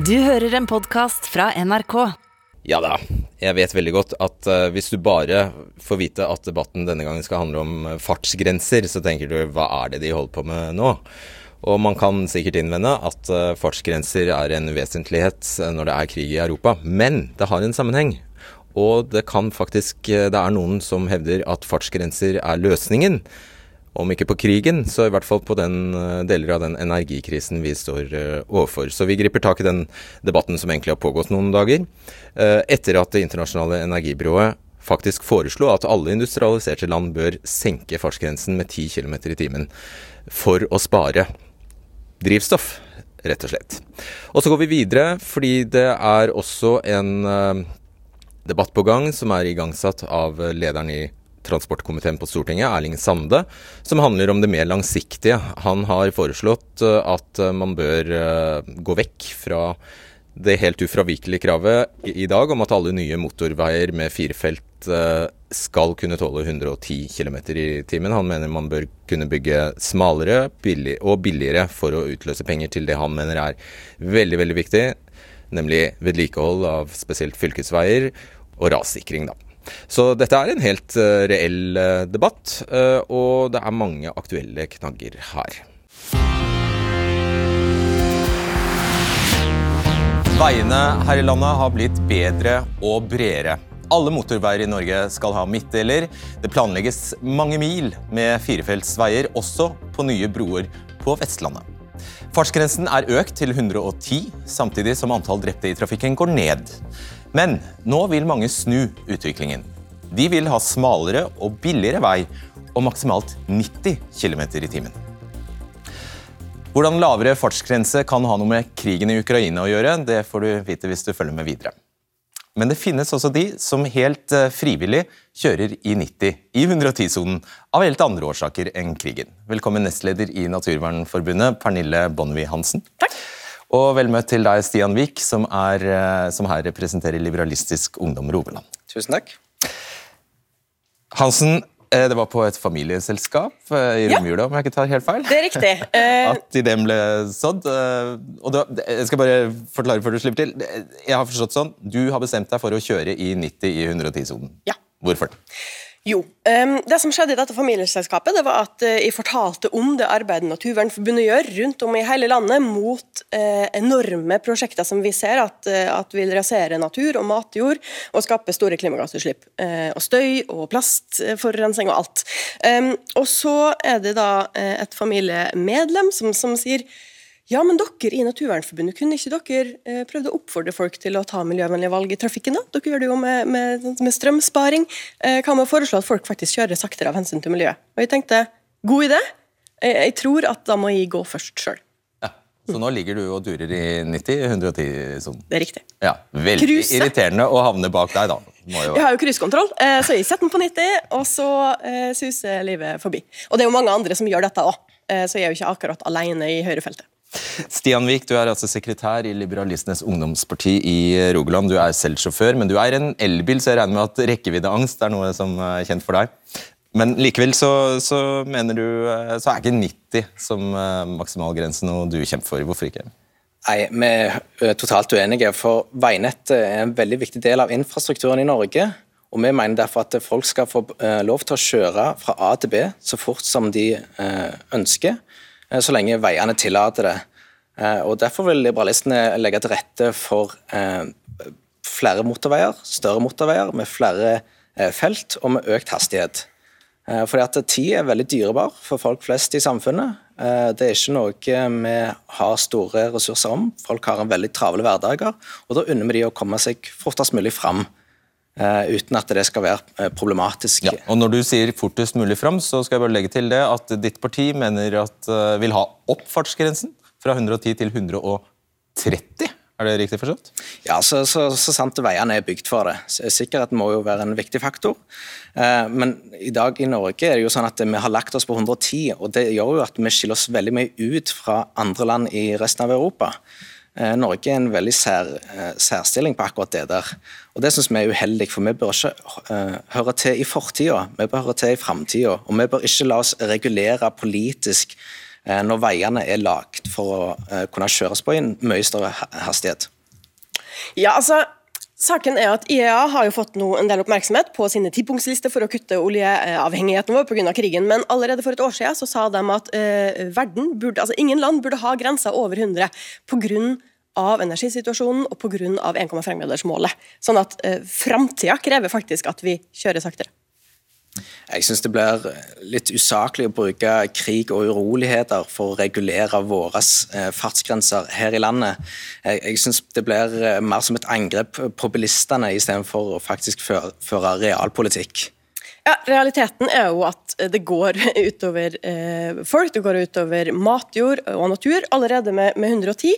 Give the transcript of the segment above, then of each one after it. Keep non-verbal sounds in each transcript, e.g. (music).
Du hører en podkast fra NRK. Ja da, jeg vet veldig godt at uh, hvis du bare får vite at debatten denne gangen skal handle om uh, fartsgrenser, så tenker du hva er det de holder på med nå? Og man kan sikkert innvende at uh, fartsgrenser er en vesentlighet når det er krig i Europa, men det har en sammenheng. Og det kan faktisk Det er noen som hevder at fartsgrenser er løsningen om ikke på krigen, så i hvert fall på den eh, deler av den energikrisen vi står uh, overfor. Så vi griper tak i den debatten som egentlig har pågått noen dager, uh, etter at Det internasjonale energibyrået faktisk foreslo at alle industrialiserte land bør senke fartsgrensen med 10 km i timen for å spare drivstoff, rett og slett. Og så går vi videre, fordi det er også en debatt på gang som er igangsatt av lederen i transportkomiteen på Stortinget, Erling Sande, som handler om det mer langsiktige. Han har foreslått eh, at eh, man bør eh, gå vekk fra det helt ufravikelige kravet i dag om at alle nye motorveier med firefelt skal kunne tåle 110 km i timen. Han mener man bør kunne bygge smalere billig, og billigere for å utløse penger til det han mener er veldig, veldig viktig, nemlig vedlikehold av spesielt fylkesveier og rassikring, da. Så dette er en helt uh, reell uh, debatt, uh, og det er mange aktuelle knagger her. Veiene her i landet har blitt bedre og bredere. Alle motorveier i Norge skal ha midtdeler. Det planlegges mange mil med firefeltsveier, også på nye broer på Vestlandet. Fartsgrensen er økt til 110, samtidig som antall drepte i trafikken går ned. Men nå vil mange snu utviklingen. De vil ha smalere og billigere vei og maksimalt 90 km i timen. Hvordan lavere fartsgrense kan ha noe med krigen i Ukraina å gjøre, det får du vite hvis du følger med videre. Men det finnes også de som helt eh, frivillig kjører i 90 i 110-sonen av helt andre årsaker enn krigen. Velkommen nestleder i Naturvernforbundet, Pernille Bonnevie Hansen. Takk. Og vel møtt til deg, Stian Vik, som, er, eh, som her representerer Liberalistisk Ungdom Rogaland. Tusen takk. Hansen, Eh, det var på et familieselskap eh, i romjula, om jeg ikke tar helt feil? Det er riktig. (laughs) At ideen ble sådd. Og da, jeg skal bare forklare før du slipper til. Jeg har forstått sånn, Du har bestemt deg for å kjøre i 90 i 110-sonen. Ja. Hvorfor? Jo, um, Det som skjedde i dette familieselskapet, det var at uh, jeg fortalte om det arbeidet Naturvernforbundet gjør rundt om i hele landet mot uh, enorme prosjekter som vi ser at, uh, at, vil rasere natur og matjord og skape store klimagassutslipp. og støy og plastforurensning og alt. Um, og så er det da et familiemedlem som, som sier ja, men dere i Naturvernforbundet, kunne ikke dere eh, prøvd å oppfordre folk til å ta miljøvennlige valg i trafikken? da? Dere gjør det jo med, med, med strømsparing. Eh, kan man foreslå at folk faktisk kjører saktere av hensyn til miljøet? Og jeg tenkte, god idé. Jeg, tror at da må jeg gå først sjøl. Ja, så nå ligger du og durer i 90-110-sonen? Det er riktig. Ja, Veldig Kruse. irriterende å havne bak deg, da. Jeg har jo cruisekontroll, eh, så jeg setter den på 90, og så suser livet forbi. Og det er jo mange andre som gjør dette òg, så jeg er jo ikke akkurat alene i høyrefeltet. Stian Vik, du er altså sekretær i Liberalistenes ungdomsparti i Rogaland. Du er selv sjåfør, men du er en elbil, så jeg regner med at rekkeviddeangst er noe som er kjent for deg. Men likevel så, så mener du så er ikke 90 som maksimalgrense maksimalgrensen noe du kjemper for. Hvorfor ikke? Nei, Vi er totalt uenige. for Veinettet er en veldig viktig del av infrastrukturen i Norge. og Vi mener derfor at folk skal få eh, lov til å kjøre fra A til B så fort som de eh, ønsker. Eh, så lenge veiene tillater det. Eh, og Derfor vil liberalistene legge til rette for eh, flere motorveier, større motorveier med flere felt og med økt hastighet. Fordi at Tid er veldig dyrebar for folk flest i samfunnet. Det er ikke noe vi har store ressurser om. Folk har en veldig travle hverdager, og da unner vi de å komme seg fortest mulig fram. Uh, uten at det skal være uh, problematisk. Ja, og Når du sier fortest mulig fram, så skal jeg bare legge til det at ditt parti mener at uh, vil ha opp fartsgrensen fra 110 til 130. Er det riktig forstått? Ja, så, så, så sant veiene er bygd for det. Sikkerhet må jo være en viktig faktor. Men i dag i Norge er det jo sånn at vi har lagt oss på 110, og det gjør jo at vi skiller oss veldig mye ut fra andre land i resten av Europa. Eh, Norge er en veldig sær, eh, særstilling på akkurat det der. Og Det syns vi er uheldig, for vi bør ikke uh, høre til i fortida, vi bør høre til i framtida. Og vi bør ikke la oss regulere politisk eh, når veiene er lagd for å eh, kunne kjøres på i en mye større hastighet? Ja, altså Saken er at IEA har jo fått en del oppmerksomhet på sine tipunktsliste for å kutte oljeavhengigheten vår pga. krigen, men allerede for et år siden så sa de at eh, burde, altså ingen land burde ha grenser over 100 pga energisituasjonen og pga. 1,5-gradersmålet. Sånn at eh, framtida krever faktisk at vi kjører saktere. Jeg syns det blir litt usaklig å bruke krig og uroligheter for å regulere våre eh, fartsgrenser her i landet. Jeg, syns det blir eh, mer som et angrep på bilistene istedenfor å faktisk føre, realpolitikk. Ja, Realiteten er jo at det går utover eh, folk, det går utover matjord og natur. Allerede med, med 110 eh,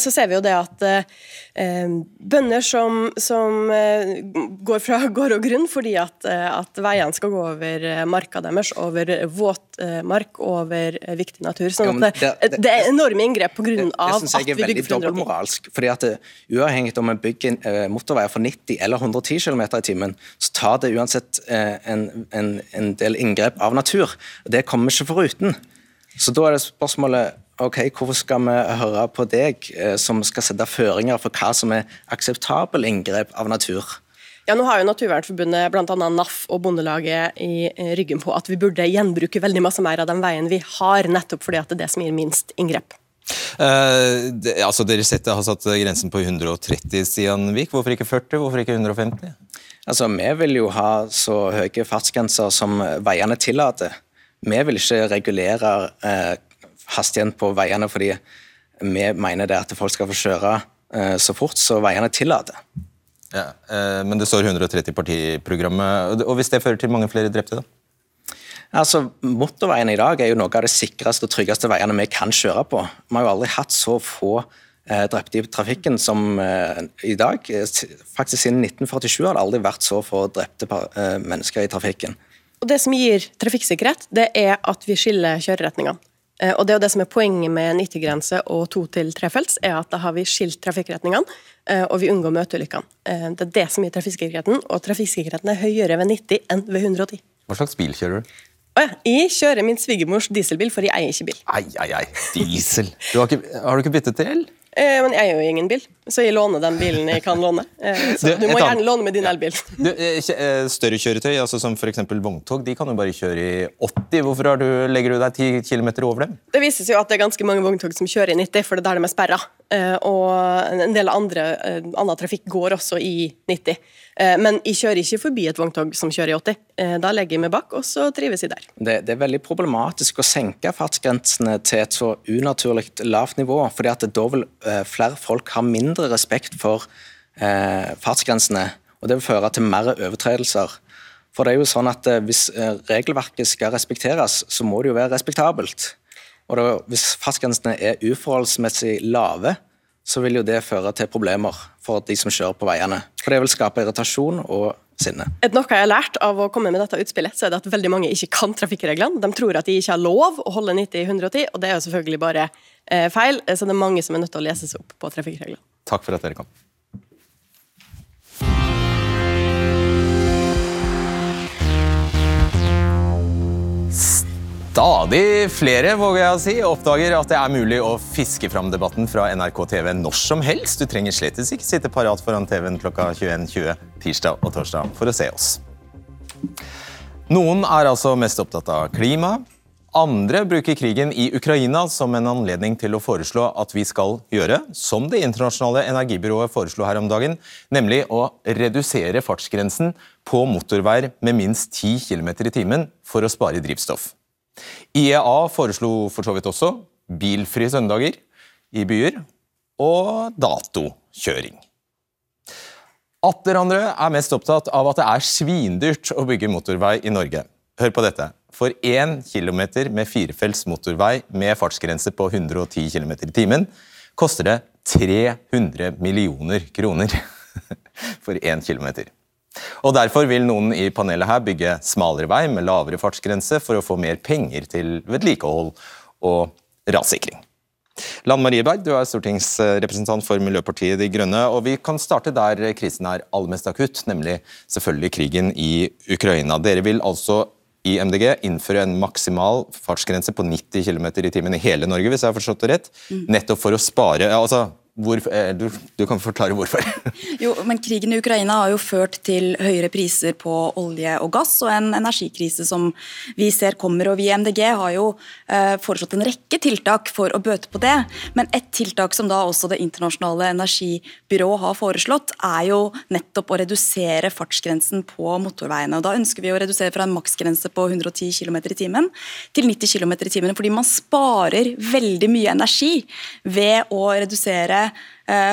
så ser vi jo det at eh, bønder som, som eh, går fra (laughs) gård og grunn fordi at, eh, at veiene skal gå over eh, marka deres, over våtmark, over viktig natur. sånn at det, det, det er enorme inngrep pga. at vi bygger for 110. Det syns jeg veldig dobbeltmoralsk. fordi at Uavhengig om vi bygger motorveier for 90 eller 110 km i timen, så tar det uansett en, en, en, del inngrep av natur. Det kommer vi ikke foruten. Så da er det spørsmålet ok, hvorfor skal vi høre på deg, eh, som skal sette føringer for hva som er akseptabel inngrep av natur? Ja, nå har jo Naturvernforbundet, bl.a. NAF og Bondelaget i ryggen på at vi burde gjenbruke veldig masse mer av den veien vi har, nettopp fordi at det er det som gir minst inngrep. Uh, det, altså Dere setter, har satt grensen på 130 Stian Vik. Hvorfor ikke 40? Hvorfor ikke 150? Altså, Vi vil jo ha så høye fartsgrenser som veiene tillater. Vi vil ikke regulere eh, hastigheten på veiene fordi vi mener det at folk skal få kjøre eh, så fort så veiene tillater. Ja, eh, men det står 130 partiprogrammet. og Hvis det fører til mange flere drepte, da? Altså, Motorveiene i dag er jo noe av det sikreste og tryggeste veiene vi kan kjøre på. Vi har jo aldri hatt så få Eh, drepte i trafikken som i dag. Faktisk Siden 1947 har det aldri vært så få drepte mennesker i trafikken. Og Det som gir trafikksikkerhet, det er at vi skiller kjøreretningene. Og Det er jo det som er poenget med 90-grense og to til trefelts, er at da har vi skilt trafikkretningene, og vi unngår møteulykkene. Det er det som gir trafikksikkerheten, og trafikksikkerheten er høyere ved 90 enn ved 110. Hva slags bil kjører du? Oh ja. Jeg kjører min svigermors dieselbil, for jeg eier ikke bil. Ei, ei, ei. Diesel. Du har, ikke, har du ikke byttet til el? Eh, men jeg er jo ingen bil, så jeg låner den bilen jeg kan låne. Eh, så du, du må gjerne låne med din elbil. Du, eh, eh, større kjøretøy, altså som f.eks. vogntog, de kan jo bare kjøre i 80. Hvorfor du, legger du deg 10 km over dem? Det viser seg jo at det er ganske mange vogntog som kjører i 90, for det er der de er sperra. Og en del andre, annen trafikk går også i 90. Men jeg kjører ikke forbi et vogntog som kjører i 80. Da legger jeg meg bak, og så trives jeg der. Det, det er veldig problematisk å senke fartsgrensene til et så unaturlig lavt nivå. fordi at da vil Eh, flere folk ha mindre respekt for eh, fartsgrensene. Og det vil føre til mer overtredelser. For det er jo sånn at eh, Hvis regelverket skal respekteres, så må det jo være respektabelt. Og da, Hvis fartsgrensene er uforholdsmessig lave, så vil jo det føre til problemer for de som kjører på veiene. For det vil skape irritasjon og sinne. Et noe jeg har lært av å komme med dette utspillet, så er det at veldig mange ikke kan trafikkreglene. De tror at de ikke har lov å holde 90 i 110, og det er jo selvfølgelig bare Eh, feil. Så det er mange som er nødt til å lese seg opp på trafikkreglene. Takk for at dere kom. Stadig flere våger jeg å si, oppdager at det er mulig å fiske fram debatten fra NRK TV når som helst. Du trenger slett ikke sitte parat foran TV-en klokka 21.20 tirsdag og torsdag for å se oss. Noen er altså mest opptatt av klima, andre bruker krigen i Ukraina som en anledning til å foreslå at vi skal gjøre som Det internasjonale energibyrået foreslo her om dagen, nemlig å redusere fartsgrensen på motorveier med minst 10 km i timen for å spare drivstoff. IEA foreslo for så vidt også bilfrie søndager i byer og datokjøring. Atter andre er mest opptatt av at det er svindyrt å bygge motorvei i Norge. Hør på dette. For én kilometer med firefelts motorvei med fartsgrense på 110 km i timen koster det 300 millioner kroner (laughs) for én kilometer. Og Derfor vil noen i panelet her bygge smalere vei med lavere fartsgrense for å få mer penger til vedlikehold og rassikring. Lan Marie Berg, du er stortingsrepresentant for Miljøpartiet De Grønne. og Vi kan starte der krisen er aller mest akutt, nemlig selvfølgelig krigen i Ukraina. Dere vil altså i MDG innføre en maksimal fartsgrense på 90 km i timen i hele Norge, hvis jeg har forstått det rett. Nettopp for å spare altså, hvor, eh, du, du, kan forklare hvorfor. (laughs) jo, men Krigen i Ukraina har jo ført til høyere priser på olje og gass og en energikrise som vi ser kommer. og Vi i MDG har jo eh, foreslått en rekke tiltak for å bøte på det. Men et tiltak som da også Det internasjonale energibyrået har foreslått, er jo nettopp å redusere fartsgrensen på motorveiene. og Da ønsker vi å redusere fra en maksgrense på 110 km i timen til 90 km i timen. Fordi man sparer veldig mye energi ved å redusere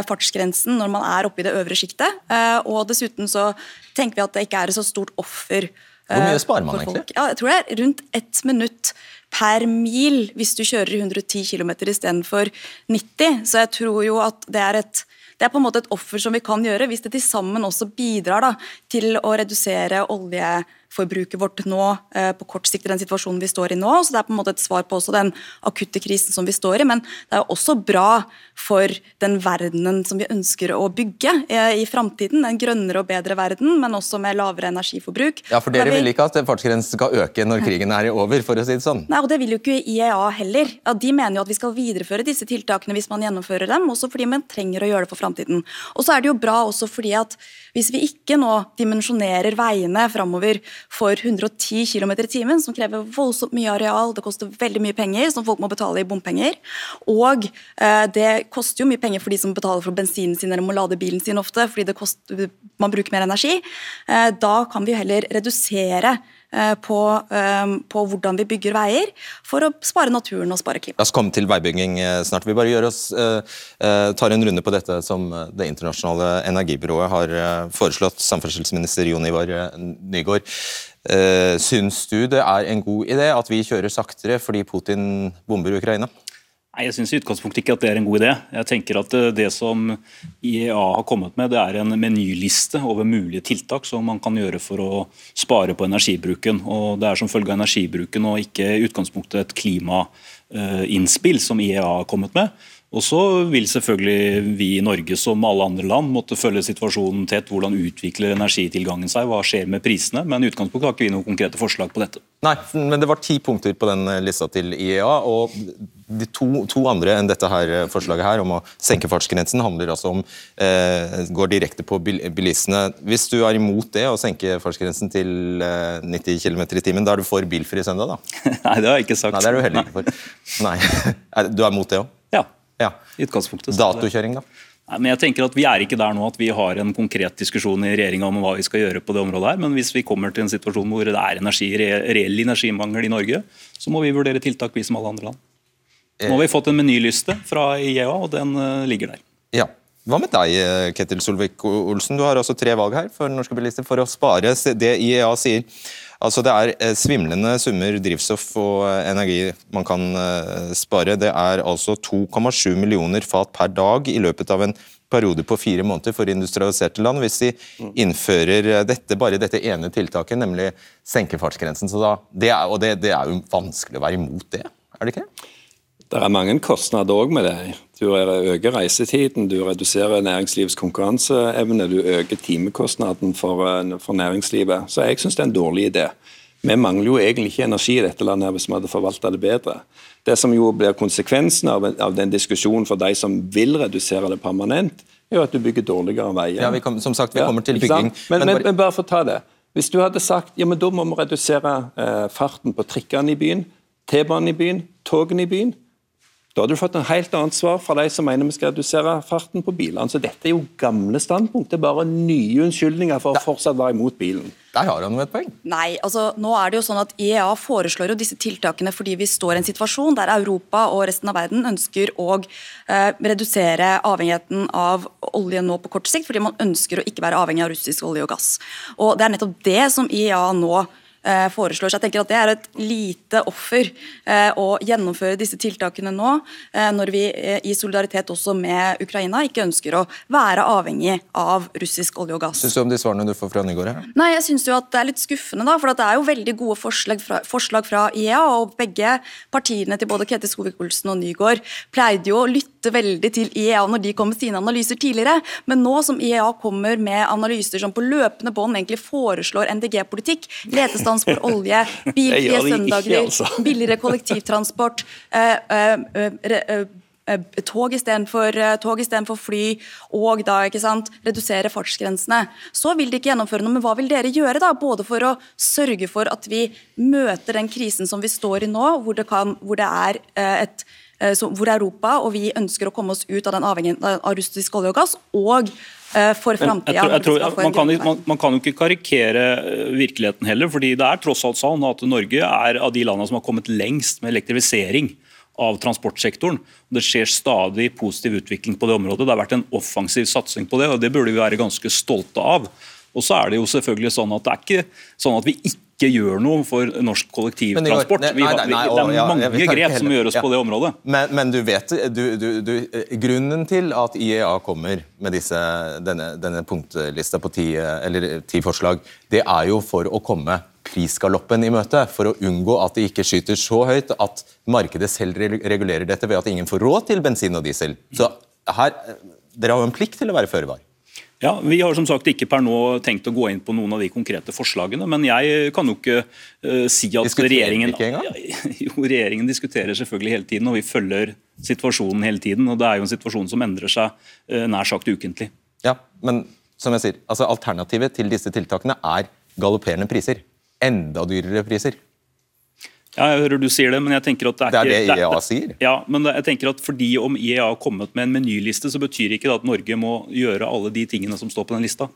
fartsgrensen når man er oppe i det øvre sjiktet. Eh, og dessuten så tenker vi at det ikke er et så stort offer. Hvor mye eh, sparer man egentlig? Ja, jeg tror det er rundt ett minutt per mil hvis du kjører i 110 km istedenfor 90. Så jeg tror jo at det er et det er på en måte et offer som vi kan gjøre, hvis det til sammen også bidrar da, til å redusere olje forbruket vårt nå eh, på kort sikt i den situasjonen vi står i nå. så Det er på en måte et svar på også den akutte krisen som vi står i. Men det er jo også bra for den verdenen som vi ønsker å bygge eh, i framtiden. En grønnere og bedre verden, men også med lavere energiforbruk. Ja, For dere vi... vil ikke at fartsgrensen skal øke når krigen er over, for å si det sånn? Nei, og det vil jo ikke IEA heller. Ja, de mener jo at vi skal videreføre disse tiltakene hvis man gjennomfører dem, også fordi man trenger å gjøre det for framtiden. Og så er det jo bra også fordi at hvis vi ikke nå dimensjonerer veiene framover for 110 km i timen, som krever voldsomt mye areal, det koster veldig mye penger, som folk må betale i bompenger, og eh, det koster jo mye penger for de som betaler for bensinen sin eller må lade bilen sin ofte, fordi koster, man bruker mer energi, eh, da kan vi heller redusere på, eh, på, hvordan vi bygger veier, for å spare naturen og spare klima. La oss komme til veibygging eh, snart. Vi bare oss, tar en runde på dette som Det internasjonale energibyrået har foreslått. Samferdselsminister Jon Ivar Nygaard. Syns du det er en god idé at vi kjører saktere fordi Putin bomber Ukraina? Nei, Jeg syns i utgangspunktet ikke at det er en god idé. Jeg tenker at eh, Det som IEA har kommet med, det er en menyliste over mulige tiltak som man kan gjøre for å spare på energibruken. Og Det er som følge av energibruken og ikke i utgangspunktet et klimainnspill som IEA har kommet med. Og så vil selvfølgelig vi i Norge som alle andre land måtte følge situasjonen tett. Hvordan utvikler energitilgangen seg, hva skjer med prisene? Men i utgangspunktet har ikke vi noen konkrete forslag på dette. Nei, men det var ti punkter på den lista til IEA. og de to, to andre enn dette her forslaget her om å senke fartsgrensen handler altså om eh, går direkte på bilistene. Hvis du er imot det, å senke fartsgrensen til eh, 90 km i timen, da er du for bilfri søndag, da? (laughs) Nei, det har jeg ikke sagt. Nei, det er du heller ikke for. Nei. (laughs) Du er imot det òg? Ja. Ja. utgangspunktet. Datokjøring, da? Nei, men jeg tenker at Vi er ikke der nå at vi har en konkret diskusjon i regjeringa om hva vi skal gjøre på det området. her, Men hvis vi kommer til en situasjon hvor det er energi, reell energimangel i Norge, så må vi vurdere tiltak, vi som alle andre land. Nå har vi fått en menyliste fra IEA, og den uh, ligger der. Ja. Hva med deg, eh, Ketil Solvik-Olsen? Du har også tre valg her for norske bilister for å spare det IEA sier. Altså Det er eh, svimlende summer drivstoff og eh, energi man kan eh, spare. Det er altså 2,7 millioner fat per dag i løpet av en periode på fire måneder for industrialiserte land, hvis de innfører dette, bare dette ene tiltaket, nemlig senke fartsgrensen. Da, det er, og det, det er jo vanskelig å være imot det, er det ikke det? Det er mange kostnader òg med det. Du øker reisetiden, du reduserer næringslivets konkurranseevne, du øker timekostnaden for, eh, for næringslivet. Så jeg syns det er en dårlig idé. Vi mangler jo egentlig ikke energi i dette landet hvis vi hadde forvalta det bedre. Det som jo blir konsekvensen av, av, den diskusjonen for de som vil redusere det permanent, er jo at du bygger dårligere veier. Ja, vi kom, som sagt, vi kommer til bygging. Men, men, men, men, bare for å ta det. Hvis du hadde sagt ja, men da må vi redusere eh, farten på trikkene i byen, T-banen i byen, togene i byen, da hadde du fått en helt annet svar fra de som mener vi skal redusere farten på bilene. Så dette er jo gamle standpunkt. Det er bare nye unnskyldninger for å fortsatt være imot bilen. Der har han jo et poeng. Nei, altså nå er det jo sånn at IEA foreslår jo disse tiltakene fordi vi står i en situasjon der Europa og resten av verden ønsker å eh, redusere avhengigheten av olje nå på kort sikt, fordi man ønsker å ikke være avhengig av russisk olje og gass. Og Det er nettopp det som IEA nå Eh, foreslår. Så jeg tenker at Det er et lite offer eh, å gjennomføre disse tiltakene nå, eh, når vi i solidaritet også med Ukraina ikke ønsker å være avhengig av russisk olje og gass. Syns du om de svarene du får fra Nygaard her? Nei, jeg synes jo at Det er litt skuffende, da, for det er jo veldig gode forslag fra, forslag fra IEA. og Begge partiene til både Ketil Skovik-Olsen og Nygaard pleide jo å lytte veldig til IEA når de kom med sine analyser tidligere. Men nå som IEA kommer med analyser som på løpende bånd egentlig foreslår NDG-politikk, letestand for olje, bilfrie søndager, altså. (laughs) billigere kollektivtransport, eh, eh, eh, tog istedenfor tog istedenfor fly, og da ikke sant, redusere fartsgrensene. Så vil de ikke gjennomføre noe, men hva vil dere gjøre da? Både for å sørge for at vi møter den krisen som vi står i nå, hvor det, kan, hvor det er et hvor Europa og vi ønsker å komme oss ut av den avhengigheten av russisk olje og gass, og for Men framtida. man, kan, man, man kan jo ikke karikere eh, virkeligheten heller, fordi det er tross alt sånn at Norge er av de landene som har kommet lengst med elektrifisering av transportsektoren. Det skjer stadig positiv utvikling på det området. Det har vært en offensiv satsing på det, og det burde vi være ganske stolte av. Og så er det jo selvfølgelig sånn at det er ikke sånn at vi ikke gjør noe for norsk kollektivtransport. Men nei, nei, nei, vi, det er mange ja, grep som gjøres ja. på det området. Men, men du vet, du, du, du, grunnen til at IEA kommer med disse, denne, denne punktlista på ti, eller ti forslag, det er jo for å komme prisgaloppen i møte. For å unngå at det ikke skyter så høyt at markedet selv regulerer dette ved at ingen får råd til bensin og diesel. Så her, Dere har jo en plikt til å være føre var. Ja, Vi har som sagt ikke per nå tenkt å gå inn på noen av de konkrete forslagene. Men jeg kan jo ikke uh, si at Diskuterer regjeringen ikke engang? (laughs) Jo, regjeringen diskuterer selvfølgelig hele tiden, og vi følger situasjonen hele tiden. og Det er jo en situasjon som endrer seg uh, nær sagt ukentlig. Ja, men som jeg sier, altså alternativet til disse tiltakene er galopperende priser. Enda dyrere priser. Ja, jeg hører du sier det, men jeg tenker at det er, Det er ikke, det IEA sier. Ja, men jeg tenker at fordi om IEA har kommet med en menyliste, så betyr ikke det at Norge må gjøre alle de tingene som står på den lista.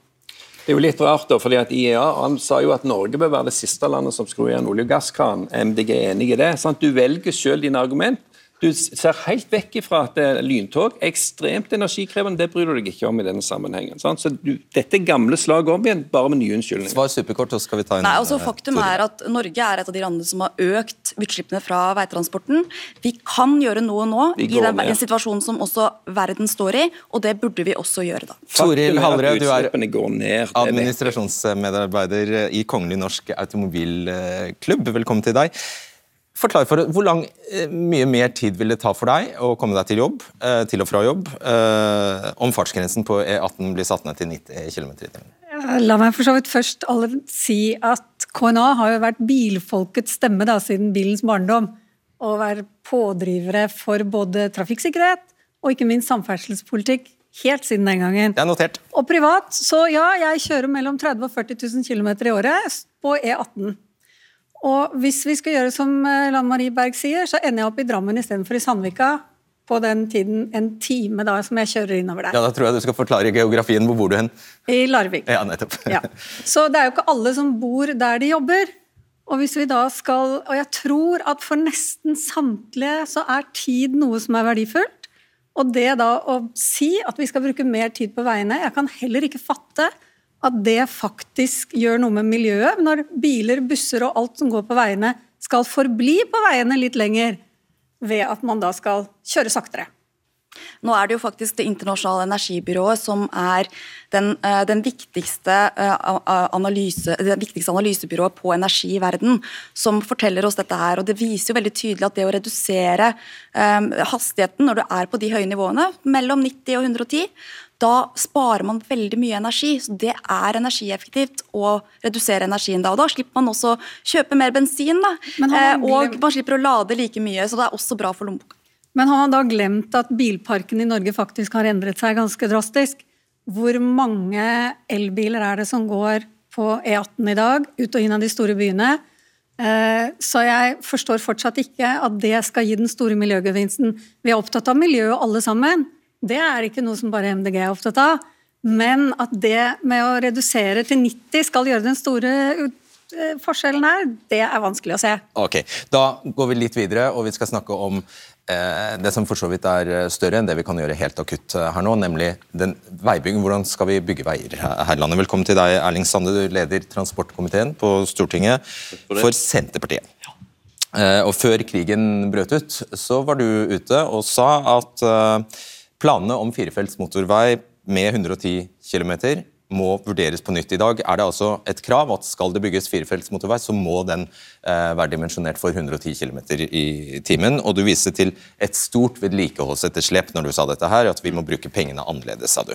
Det er jo litt rart, da, fordi at IEA han sa jo at Norge bør være det siste landet som skrur igjen olje- og gasskran. MDG er enig i det. Sant? Du velger selv dine argument. Du ser helt vekk ifra at lyntog er ekstremt energikrevende. Det bryr du deg ikke om i denne sammenhengen. Sant? Så du, Dette er gamle slag om igjen, bare med nye unnskyldninger. Svar superkort, så skal vi ta en Nei, altså eh, Faktum er at Norge er et av de landene som har økt utslippene fra veitransporten. Vi kan gjøre noe nå i den, ned. den situasjonen som også verden står i, og det burde vi også gjøre da. Toril er Hallrød, du er ned. det administrasjonsmedarbeider i Kongelig norsk automobilklubb. Velkommen til deg. Forklar for Hvor lang, eh, mye mer tid vil det ta for deg å komme deg til jobb, eh, til og fra jobb, eh, om fartsgrensen på E18 blir satt ned til 90 km i timen? La meg for så vidt først alle si at KNA har jo vært bilfolkets stemme da, siden bilens barndom. Og være pådrivere for både trafikksikkerhet og ikke minst samferdselspolitikk helt siden den gangen. Det er notert. Og privat, så ja, jeg kjører mellom 30 og 40 000 km i året på E18. Og hvis vi skal gjøre som eh, Lan Marie Berg sier, så ender jeg opp i Drammen istedenfor i Sandvika på den tiden en time da som jeg kjører innover der. Ja, Da tror jeg du skal forklare geografien. Hvor bor du hen? I Larvik. Ja, nettopp. Ja. Så det er jo ikke alle som bor der de jobber. Og hvis vi da skal, og jeg tror at for nesten samtlige så er tid noe som er verdifullt. Og det da å si at vi skal bruke mer tid på veiene Jeg kan heller ikke fatte at det faktisk gjør noe med miljøet, når biler, busser og alt som går på veiene, skal forbli på veiene litt lenger ved at man da skal kjøre saktere. Nå er det jo faktisk Det internasjonale energibyrået som er den, eh, den viktigste, eh, analyse, det viktigste analysebyrået på energi i verden, som forteller oss dette her. og Det viser jo veldig tydelig at det å redusere um, hastigheten når du er på de høye nivåene, mellom 90 og 110, da sparer man veldig mye energi. så Det er energieffektivt å redusere energien da. og Da slipper man også kjøpe mer bensin, da. Man Eh, og man slipper å lade like mye, så det er også bra for lommeboka. Men har man da glemt at bilparken i Norge faktisk har endret seg ganske drastisk? Hvor mange elbiler er det som går på E18 i dag, ut og inn av de store byene? Eh, Så jeg forstår fortsatt ikke at det skal gi den store miljøgevinsten. Vi er opptatt av miljø alle sammen. Det er ikke noe som bare MDG er opptatt av. Men at det med å redusere til 90 skal gjøre den store eh, forskjellen her, det er vanskelig å se. Ok, Da går vi litt videre, og vi skal snakke om eh, det som for så vidt er større enn det vi kan gjøre helt akutt eh, her nå, nemlig den veibygging. Hvordan skal vi bygge veier her i landet? Velkommen til deg, Erling Sande, du leder transportkomiteen på Stortinget for Senterpartiet. Eh, og Før krigen brøt ut, så var du ute og sa at eh, planene om firefelts motorvei med 110 km må vurderes på nytt. I dag er det altså et krav at skal det bygges firefelts motorvei, så må den eh, være dimensjonert for 110 km i timen. Og du viste til et stort vedlikeholdsetterslep når du sa dette her, at vi må bruke pengene annerledes, sa du.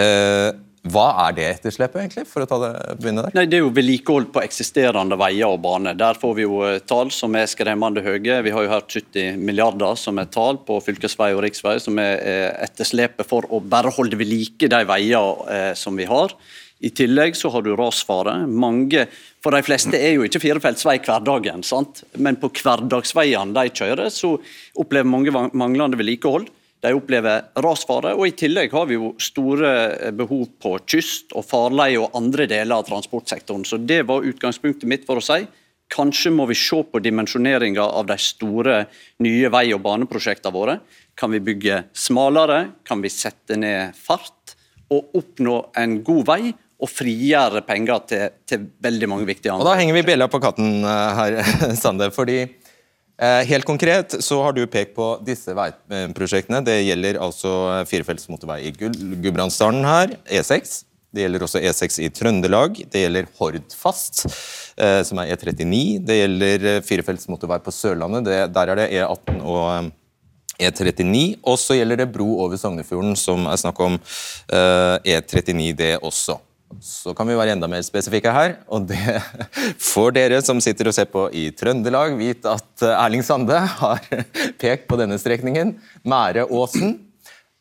Eh, Hva er det etterslepet, egentlig, for å ta det, begynne der? Nei, Det er jo vedlikehold på eksisterende veier og bane. Der får vi jo eh, tall som er skremmende høye. Vi har jo hørt 70 milliarder som er tall på fylkesvei og riksvei, som er etterslepet for å bare holde ved like de veier eh, som vi har. I tillegg så har du rasfare. Mange, for de fleste er jo ikke firefeltsvei hverdagen, sant? men på hverdagsveiene de kjører, så opplever mange manglende vedlikehold. De opplever rasfare, og i tillegg har vi jo store eh, behov på kyst og farleie og andre deler av transportsektoren. Så Det var utgangspunktet mitt for å si kanskje må vi se på dimensjoneringa av de store nye vei- og baneprosjektene våre. Kan vi bygge smalere? Kan vi sette ned fart? Og oppnå en god vei og frigjøre penger til, til veldig mange viktige andre. Og Da henger vi bjella på katten eh, her, (laughs) Sande. fordi Helt konkret så har du pekt på disse veiprosjektene. Det gjelder altså firefelts motorvei i Gudbrandsdalen her, E6. Det gjelder også E6 i Trøndelag. Det gjelder Hordfast, eh, som er E39. Det gjelder firefelts motorvei på Sørlandet. Det, der er det E18 og E39. Og så gjelder det bro over Sognefjorden, som er snakk om E39, det også. Så kan vi være enda mer spesifikke her. Og det (laughs) får dere som sitter og ser på i Trøndelag, vite at eh, Erling Sande har (laughs) pekt på denne strekningen. Mære-Åsen.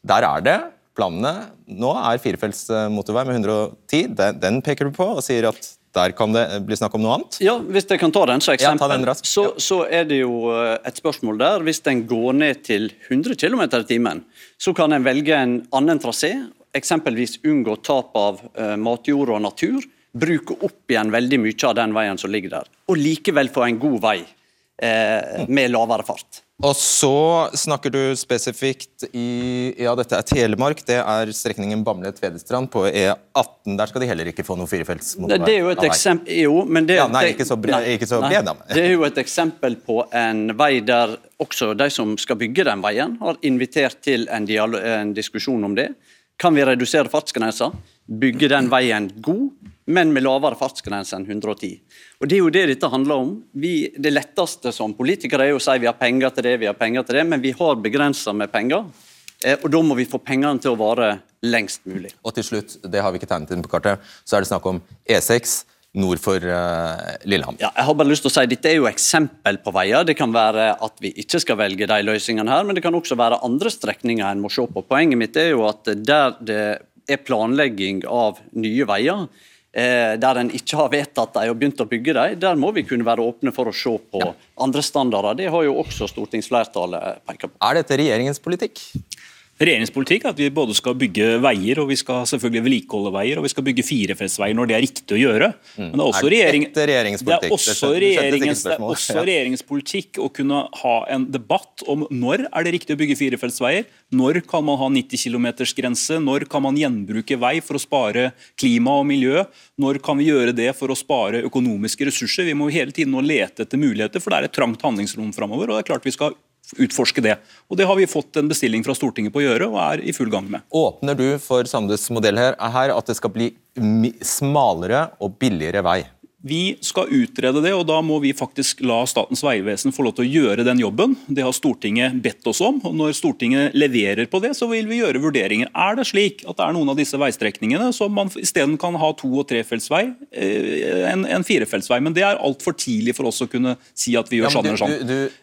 Der er det planene. Nå er firefelts eh, motorvei med 110. Den, den, peker du på og sier at der kan det bli snakk om noe annet? Ja, hvis jeg kan ta den som eksempel, ja, den så, så, er det jo eh, et spørsmål der. Hvis den går ned til 100 km i timen, så kan en velge en annen trasé eksempelvis unngå tap av uh, matjord og natur, bruke opp igjen veldig mye av den veien som ligger der, og likevel få en god vei uh, med lavere fart. Og så snakker du spesifikt i Ja, dette er Telemark. Det er strekningen Bamble-Tvedestrand på E18. Der skal de heller ikke få noe firefelts motorvei. Det er jo et eksempel Jo, men det, ja, nei, ikke så, nei, ikke så nei, Det er jo et eksempel på en vei der også de som skal bygge den veien, har invitert til en, en diskusjon om det. Kan vi redusere fartsgrensa, bygge den veien god, men med lavere fartsgrense enn 110. Og Det er jo det dette handler om. Vi, det letteste som politikere er å si vi har penger til det, vi har penger til det, men vi har begrensa med penger. Eh, og Da må vi få pengene til å vare lengst mulig. Og til slutt, det har vi ikke tegnet inn på kartet, så er det snakk om E6 nord for uh, Lillehammer. Ja, jeg har bare lyst til å si Dette er jo eksempel på veier. Det kan være at vi ikke skal velge de løsningene her, men det kan også være andre strekninger en må se på. Poenget mitt er jo at der det er planlegging av nye veier, eh, der en ikke har vedtatt dem og begynt å bygge dem, der må vi kunne være åpne for å se på ja. andre standarder. Det har jo også stortingsflertallet pekt på. Er dette regjeringens politikk? Regjeringspolitikk er at vi både skal bygge veier og vi skal selvfølgelig vedlikeholde veier og vi skal bygge firefeltsveier når det er riktig å gjøre. Mm. Men det er også, regjering, det er det er også, regjeringens, det er også regjeringens politikk å kunne ha en debatt om når er det riktig å bygge firefeltsveier, når kan man ha 90 km-grense, når kan man gjenbruke vei for å spare klima og miljø, når kan vi gjøre det for å spare økonomiske ressurser. Vi må hele tiden nå lete etter muligheter, for det er et trangt handlingsrom framover. Og det er klart vi skal utforske det. Og Det har vi fått en bestilling fra Stortinget på å gjøre, og er i full gang med. Åpner du for Sandes modell her, her at det skal bli smalere og billigere vei? Vi skal utrede det, og da må vi faktisk la Statens vegvesen få lov til å gjøre den jobben. Det har Stortinget bedt oss om. og Når Stortinget leverer på det, så vil vi gjøre vurderinger. Er det slik at det er noen av disse veistrekningene som man isteden kan ha to- og trefeltsvei en, en firefeltsvei? Men det er altfor tidlig for oss å kunne si at vi gjør sånn eller sånn.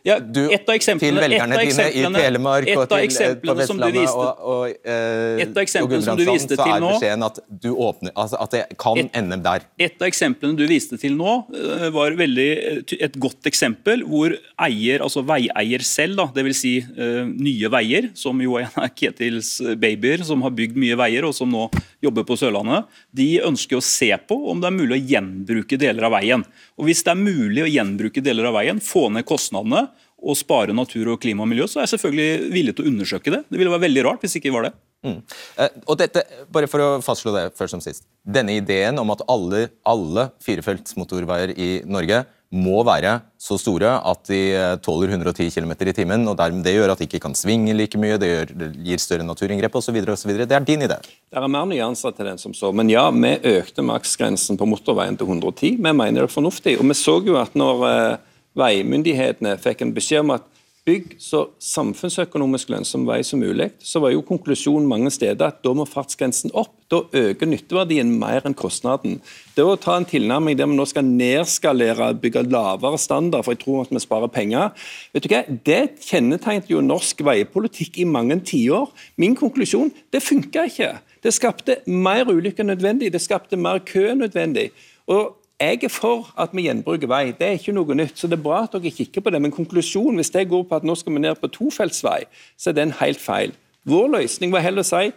Ja, et av eksemplene, til velgerne dine i Telemark og til, eh, på Vestlandet viste, og, og, eh, et av eksemplene som du viste til nå, så er beskjeden at, du åpner, altså at det kan et, ende der. Et av eksemplene du viste viste til nå, eh, var veldig, eh, et godt eksempel hvor eier, altså veieier selv, dvs. Si, uh, Nye Veier, som jo er Ketils babyer, som har bygd mye veier og som nå jobber på Sørlandet, de ønsker å se på om det er mulig å gjenbruke deler av veien. Og Hvis det er mulig å gjenbruke deler av veien, få ned kostnadene og spare natur, og klima og miljø, så er jeg selvfølgelig villig til å undersøke det. Det ville være veldig rart hvis det ikke var det. Mm. Eh, og dette, bare for å fastslå det først som sist. Denne ideen om at alle, alle firefelts motorveier i Norge må være så store at de eh, tåler 110 km i timen. og Det gjør at de ikke kan svinge like mye, det, gjør, det gir større naturinngrep osv. Det er din idé. Det er mer nyanser til den som så. Men ja, vi økte maksgrensen på motorveien til 110. Vi mener det er fornuftig. Og vi så jo at når eh, veimyndighetene fikk en beskjed om at bygg så samfunnsøkonomisk lønnsom vei som mulig, så var jo konklusjonen mange steder at da må fartsgrensen opp. Da øker nytteverdien mer enn kostnaden. Det å ta en tilnærming der vi nå skal nedskalere, bygge lavere standard, for jeg tror at vi sparer penger, vet du hva? det kjennetegnet jo norsk veipolitikk i mange tiår. Min konklusjon det funka ikke. Det skapte mer ulykker nødvendig, det skapte mer kø nødvendig. Og jeg er for at vi gjenbruker vei, det er ikke noe nytt. så Det er bra at dere kikker på det. Men konklusjonen hvis det går på at nå skal vi ned på tofeltsvei, så er den helt feil. Vår løsning var heller å si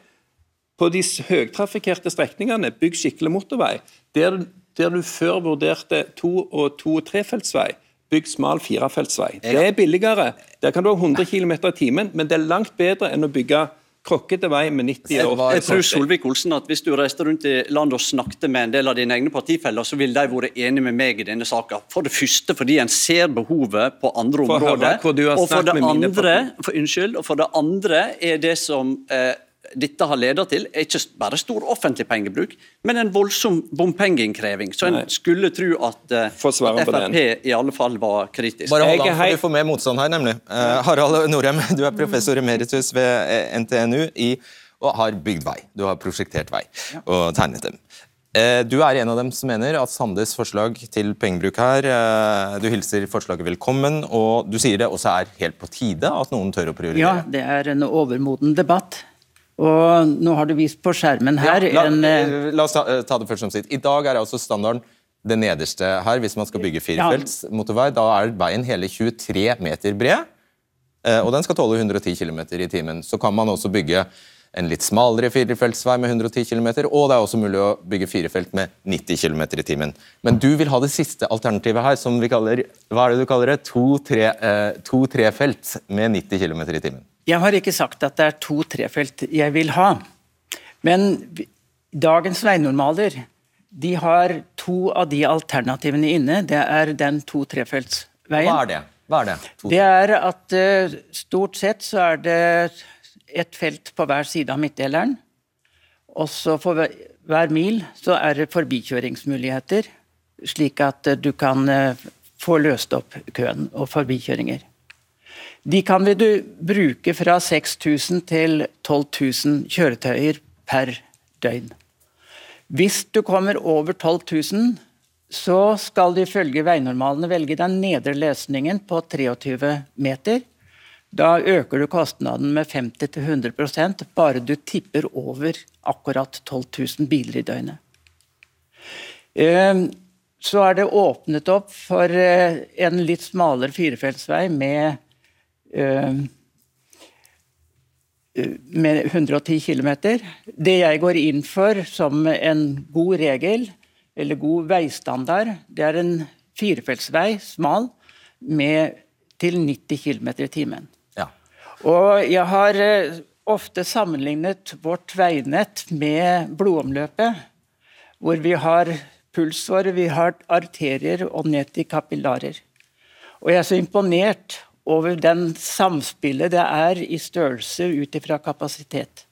på de høytrafikkerte strekningene, bygg skikkelig motorvei. Der, der du før vurderte to- og to- og trefeltsvei, bygg smal firefeltsvei. Det er billigere. Der kan du ha 100 km i timen, men det er langt bedre enn å bygge krokkete vei med 90 år. Jeg tror Solvik-Olsen at Hvis du reiste rundt i landet og snakket med en del av dine egne partifeller, så ville de vært enige med meg i denne saka. For det første fordi en ser behovet på andre områder. Og for det, andre, for, unnskyld, og for det andre er det som eh, dette har ledet til, er ikke bare stor offentlig pengebruk, men en voldsom bompengeinnkreving. Så en Nei. skulle tro at, uh, at. Frp i alle fall var kritisk. Bare hold an, for du får mer motstand her, nemlig. Uh, Harald Norheim, du er professor emeritus ved eh, NTNU i, og har bygd vei. Du har prosjektert vei og tegnet dem. Eh, Du er en av dem som mener at Sandes forslag til pengebruk her Du hilser forslaget velkommen, og du sier det også er helt på tide at noen tør å prioritere. Ja, det er en overmoden debatt. Og nå har du vist på skjermen her Ja, la, en eh, eh, la oss ta, eh, ta det først som sitt. I dag er altså standarden det nederste her. Hvis man skal bygge firefelts motorvei, da er veien hele 23 meter bred, og den skal tåle 110 km i timen. Så kan man også bygge en litt smalere firefeltsvei med 110 km, og det er også mulig å bygge firefelt med 90 km i timen. Men du vil ha det siste alternativet her, som vi kaller hva er det du kaller det? To-trefelt eh, to med 90 km i timen. Jeg har ikke sagt at det er to trefelt jeg vil ha. Men dagens veinormaler de har to av de alternativene inne. Det er den to-trefeltsveien. Hva er det? Hva er det? Det er at eh, stort sett så er det et felt på hver side av midtdeleren. Og så for hver- hver mil så er det forbikjøringsmuligheter, slik at eh, du kan eh, få løst opp køen og forbikjøringer. De kan vi bruke fra 6000 til 12 000 kjøretøyer per døgn. Hvis du kommer over 12 000, så skal du ifølge veinormalene velge den nedre løsningen på 23 meter. Da øker du kostnaden med 50-100% bare du tipper over akkurat 12 000 biler i døgnet. Eh, Så er det åpnet opp for eh, en litt smalere firefeltsvei med med 110 km. Det jeg går inn for som en god regel, eller god veistandard, det er en firefeltsvei, smal, med til 90 km i timen. Ja. Og jeg har eh, ofte sammenlignet vårt veinett med blodomløpet, hvor vi har pulsår, vi har arterier og ned til kapillarer. Og jeg er så imponert over den samspillet det er i størrelse ut ifra kapasitet.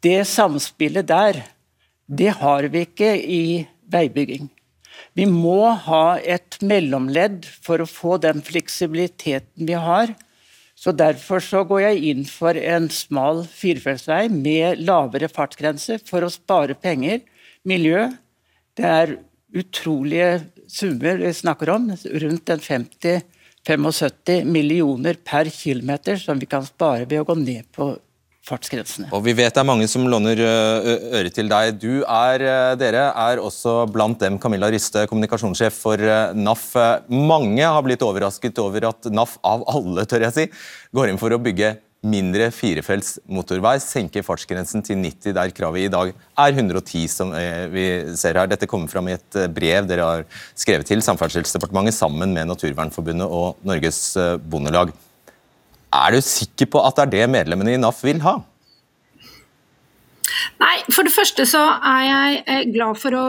Det samspillet der, det har vi ikke i veibygging. Vi må ha et mellomledd for å få den fleksibiliteten vi har. Så Derfor så går jeg inn for en smal firefeltsvei med lavere fartsgrense for å spare penger. Miljø. Det er utrolige summer vi snakker om. Rundt en 50-75 millioner per kilometer som vi kan spare ved å gå ned på fartsgrensene. Og vi vet det er mange som låner øre til deg. Du er, dere er også blant dem Camilla Ryste, kommunikasjonssjef for NAF. Mange har blitt overrasket over at NAF, av alle tør jeg si, går inn for å bygge mindre firefelts motorvei, senker fartsgrensen til 90, der kravet i dag er 110, som eh, vi ser her. Dette kommer fram i et eh, brev dere har skrevet til Samferdselsdepartementet sammen med Naturvernforbundet og Norges eh, Bondelag. Er du sikker på at det er det medlemmene i NAF vil ha? Nei, For det første så er jeg eh, glad for å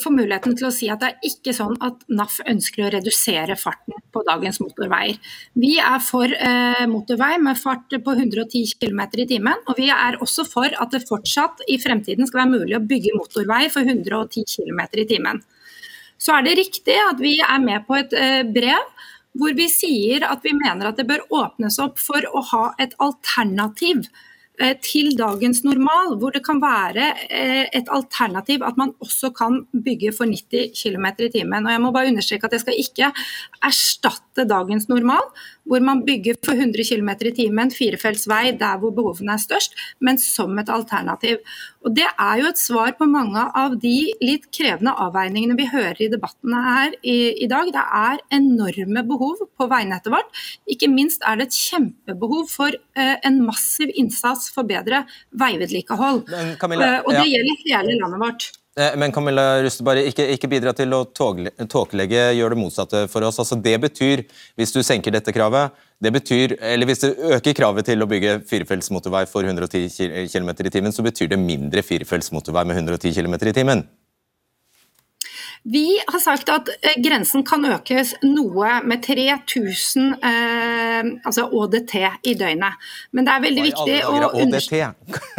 få muligheten til å si at det er ikke sånn at NAF ønsker å redusere farten på dagens motorveier. Vi er for eh, motorvei med fart på 110 km i timen, og vi er også for at det fortsatt i fremtiden skal være mulig å bygge motorvei for 110 km i timen. Så er det riktig at vi er med på et eh, brev hvor vi sier at vi mener at det bør åpnes opp for å ha et alternativ til dagens normal, hvor det kan være eh, et alternativ at man også kan bygge for 90 km i timen. Og jeg må bare understreke at Jeg skal ikke erstatte dagens normal, hvor man bygger for 100 km i timen, firefelts vei der hvor behovene er størst, men som et alternativ. Og Det er jo et svar på mange av de litt krevende avveiningene vi hører i debattene her i, i dag. Det er enorme behov på veinettet vårt. Ikke minst er det et kjempebehov for eh, en massiv innsats for bedre veivedlikehold. Camilla, eh, og det ja. gjelder hele landet vårt. Eh, Men Camilla Ruste, bare ikke, ikke bidra til å tåkelegge, gjør det motsatte for oss. Altså det betyr, hvis du senker dette kravet, det betyr, eller hvis du øker kravet til å bygge firefelts motorvei for 110 km i timen, så betyr det mindre firefelts motorvei med 110 km i timen. Vi har sagt at eh, grensen kan økes noe med 3000 eh, altså ÅDT i døgnet. Men det er veldig viktig å understreke (laughs)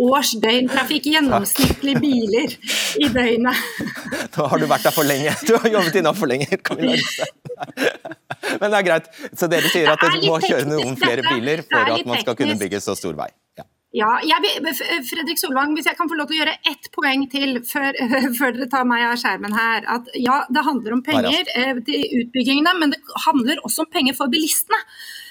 årsdøgntrafikk, gjennomsnittlige biler i døgnet. (laughs) Da har du vært der for lenge. Du har jobbet innom for lenge. (laughs) Men det er greit. Så dere sier at Det er litt må kjøre noen flere biler for at man skal kunne bygge så stor vei? Ja. Ja, jeg Fredrik Solvang, Hvis jeg kan få lov til å gjøre ett poeng til før, (laughs) før dere tar meg av skjermen her. at Ja, det handler om penger eh, til utbyggingene, men det handler også om penger for bilistene.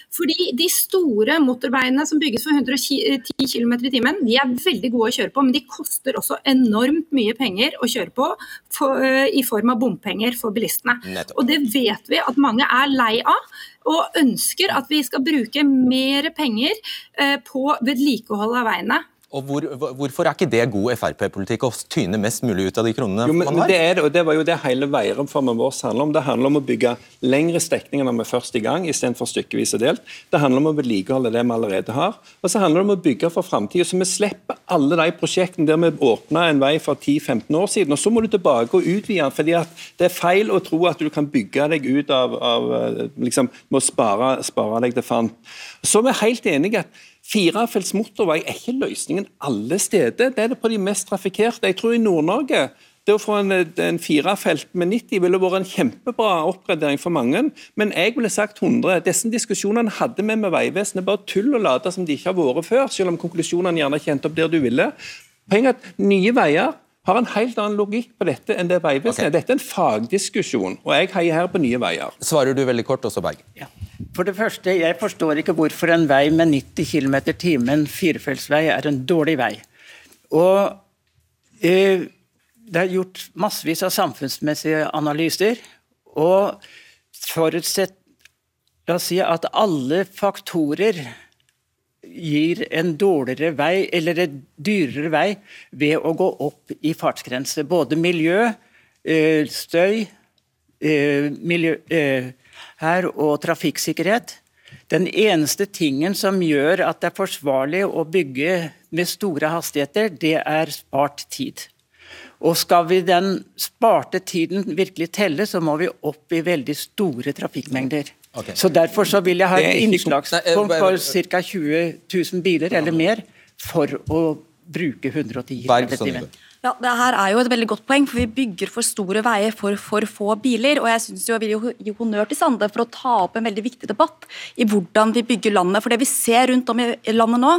Fordi De store motorveiene som bygges for 110 km i timen, de er veldig gode å kjøre på, men de koster også enormt mye penger å kjøre på for, eh, i form av bompenger for bilistene. Nettopp. Og Det vet vi at mange er lei av, og ønsker at vi skal bruke mer penger eh, på vedlikehold av veiene. Og hvor, hvor- Hvorfor er ikke det god Frp-politikk å tyne mest mulig ut av de kronene Jo, men, man har? det, er det, og det var jo det hele veireformen vår handler om. Det handler om å bygge lengre strekninger når vi er først i gang, istedenfor stykkevis og delt. Det handler om å vedlikeholde det vi allerede har. Og så handler det om å bygge for framtida, så vi slipper alle de prosjektene der vi åpna en vei for 10-15 år siden, og så må du tilbake og utvide den. fordi det er feil å tro at du kan bygge deg ut av, av eh, liksom, med å spare, spare deg til fant. Så er vi helt enige at Firefelts motorvei er ikke løsningen alle steder. Det er det på de mest trafikkerte. Jeg tror i Nord-Norge det å få en, en firefelt med 90 ville vært en kjempebra oppgradering for mange. Men jeg ville sagt 100. Disse diskusjonene hadde vi med Vegvesenet. Bare tull og late som de ikke har vært før, selv om konklusjonene gjerne ikke endte opp der du ville. Poenget er at nye veier har en helt annen logikk på dette enn det Vegvesenet okay. Dette er en fagdiskusjon, og jeg heier her på Nye Veier. Svarer du veldig kort, også Berg. For det første, jeg forstår ikke hvorfor en vei med 90 km i timen, firefeltsvei, er en dårlig vei. Og eh, det er gjort massevis av samfunnsmessige analyser, og forutsett La oss si at alle faktorer gir en dårligere vei, eller en dyrere vei, ved å gå opp i fartsgrense. Både miljø, eh, støy, eh, miljø, eh, her og trafikksikkerhet. Den eneste tingen som gjør at det er forsvarlig å bygge med store hastigheter, det er spart tid. Og skal vi den sparte tiden virkelig telle, så må vi opp i veldig store trafikkmengder. Ok. Så Derfor så vil jeg ha et innslagspunkt på ca. 20 000 biler eller mer for å bruke 110 Berg, km i timen. Ja, det her er jo et veldig godt poeng, for vi bygger for store veier for for få biler. Og jeg synes jo jeg vil gi honnør til Sande for å ta opp en veldig viktig debatt i hvordan vi bygger landet. For det vi ser rundt om i landet nå,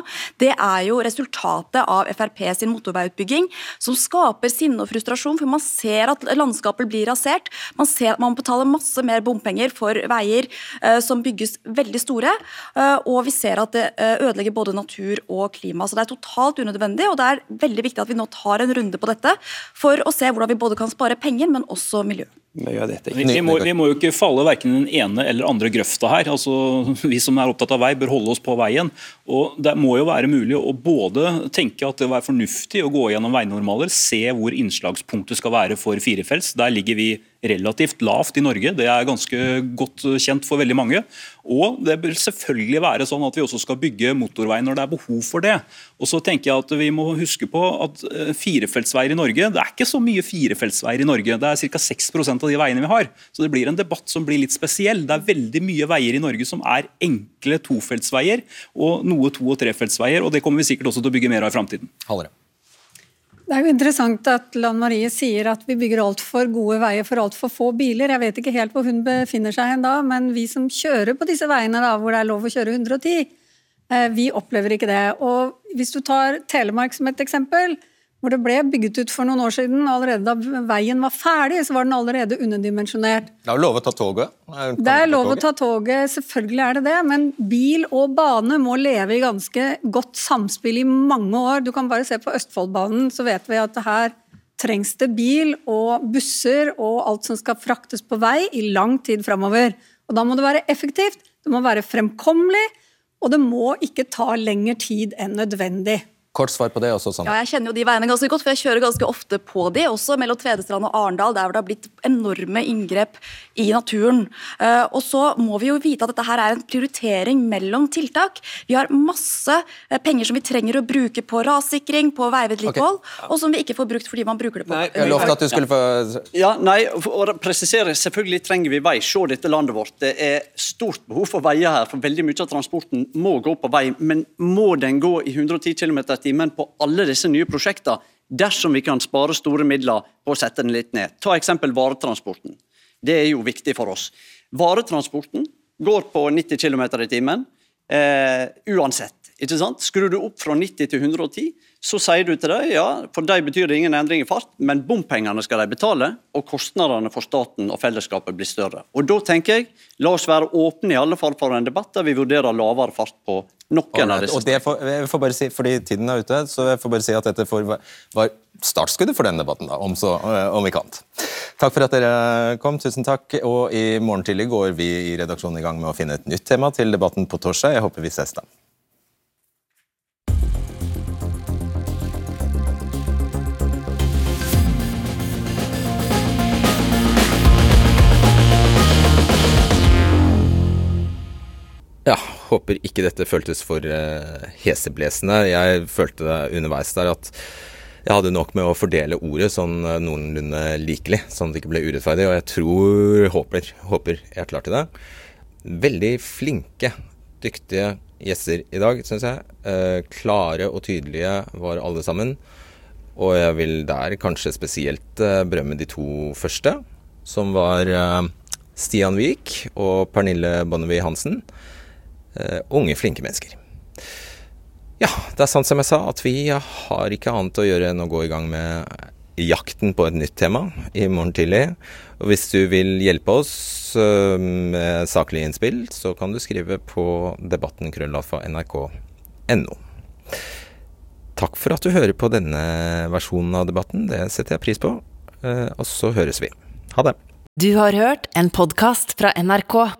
det er jo resultatet av Frp sin motorveiutbygging, som skaper sinne og frustrasjon, for man ser at landskapet blir rasert. Man ser at man betaler masse mer bompenger for veier eh, som bygges veldig store, eh, og vi ser at det eh, ødelegger både natur og klima. Så det er totalt unødvendig, og det er veldig viktig at vi nå tar en runde på dette for å se hvordan vi både kan spare penger, men også miljø. Vi må, vi må jo ikke falle verken den ene eller andre grøfta her. Altså, vi som er opptatt av vei, bør holde oss på veien. Og Det må jo være mulig å både tenke at det vil være fornuftig å gå gjennom veinormaler, se hvor innslagspunktet skal være for firefelts. Der ligger vi relativt lavt i Norge. Det er ganske godt kjent for veldig mange. Og det bør selvfølgelig være sånn at vi også skal bygge motorvei når det er behov for det. Og så tenker jeg at Vi må huske på at eh, firefeltsveier i Norge Det er ikke så mye firefeltsveier i Norge. Det er ca. 6% av de veiene vi har. Så det blir en debatt som blir litt spesiell. Det er veldig mye veier i Norge som er enkle tofeltsveier, og noe to- og trefeltsveier. og Det kommer vi sikkert også til å bygge mer av i framtiden. Hallere. Det er jo interessant at Lan Marie sier at vi bygger altfor gode veier for altfor få biler. Jeg vet ikke helt hvor hun befinner seg hen da, men vi som kjører på disse veiene da, hvor det er lov å kjøre 110, eh, vi opplever ikke det. Og hvis du tar Telemark som et eksempel, hvor det ble bygget ut for noen år siden. Allerede da veien var ferdig, så var den allerede underdimensjonert. Det er jo lov å ta toget? Det er lov å ta toget, selvfølgelig er det det. Men bil og bane må leve i ganske godt samspill i mange år. Du kan bare se på Østfoldbanen, så vet vi at her trengs det bil og busser og alt som skal fraktes på vei i lang tid framover. Og da må det være effektivt, det må være fremkommelig, og det må ikke ta lengre tid enn nødvendig. Kort svar på det også, Sanne. Ja, jeg kjenner jo de veiene ganske godt, for jeg kjører ganske ofte på de, også mellom Tvedestrand og Arendal, der hvor det har blitt enorme inngrep i naturen. Uh, og så må vi jo vite at dette her er en prioritering mellom tiltak. Vi har masse uh, penger som vi trenger å bruke på rassikring, på veivedlikehold, okay. og som vi ikke får brukt fordi man bruker det på Nei, Jeg lovte at du skulle få Ja, nei, å presisere, selvfølgelig trenger vi vei. Se dette landet vårt. Det er stort behov for veier her, for veldig mye av transporten må gå på vei. Men må den gå i 110 km timen på alle disse nye prosjektene dersom vi kan spare store midler på å sette den litt ned. Ta eksempel varetransporten. Det er jo viktig for oss. Varetransporten går på 90 km i timen eh, uansett. Ikke sant? Skrur du opp fra 90 til 110, så sier du til dem ja, for dem betyr det ingen endring i fart, men bompengene skal de betale, og kostnadene for staten og fellesskapet blir større. Og Da tenker jeg, la oss være åpne i alle fall for en debatt der vi vurderer lavere fart på noen av disse. Og det får, jeg får bare si, fordi tiden er ute, så jeg får bare si at dette får, var startskuddet for denne debatten, da, om, så, eh, om vi kan. Takk for at dere kom. Tusen takk. Og i morgen tidlig går vi i redaksjonen i gang med å finne et nytt tema til debatten på torsdag. Jeg håper vi ses da. Håper ikke dette føltes for uh, heseblesende. Jeg følte det underveis der at jeg hadde nok med å fordele ordet sånn uh, noenlunde likelig, sånn at det ikke ble urettferdig. Og jeg tror, håper, håper jeg til det. Veldig flinke, dyktige gjester i dag, syns jeg. Eh, klare og tydelige var alle sammen. Og jeg vil der kanskje spesielt berømme de to første, som var Stian Wiik og Pernille Bonnevie Hansen. Uh, unge, flinke mennesker. Ja, det er sant som jeg sa, at vi har ikke annet å gjøre enn å gå i gang med jakten på et nytt tema i morgen tidlig. Og hvis du vil hjelpe oss uh, med saklige innspill, så kan du skrive på debatten krøllaffa nrk.no. Takk for at du hører på denne versjonen av debatten, det setter jeg pris på. Uh, og så høres vi. Ha det. Du har hørt en podkast fra NRK.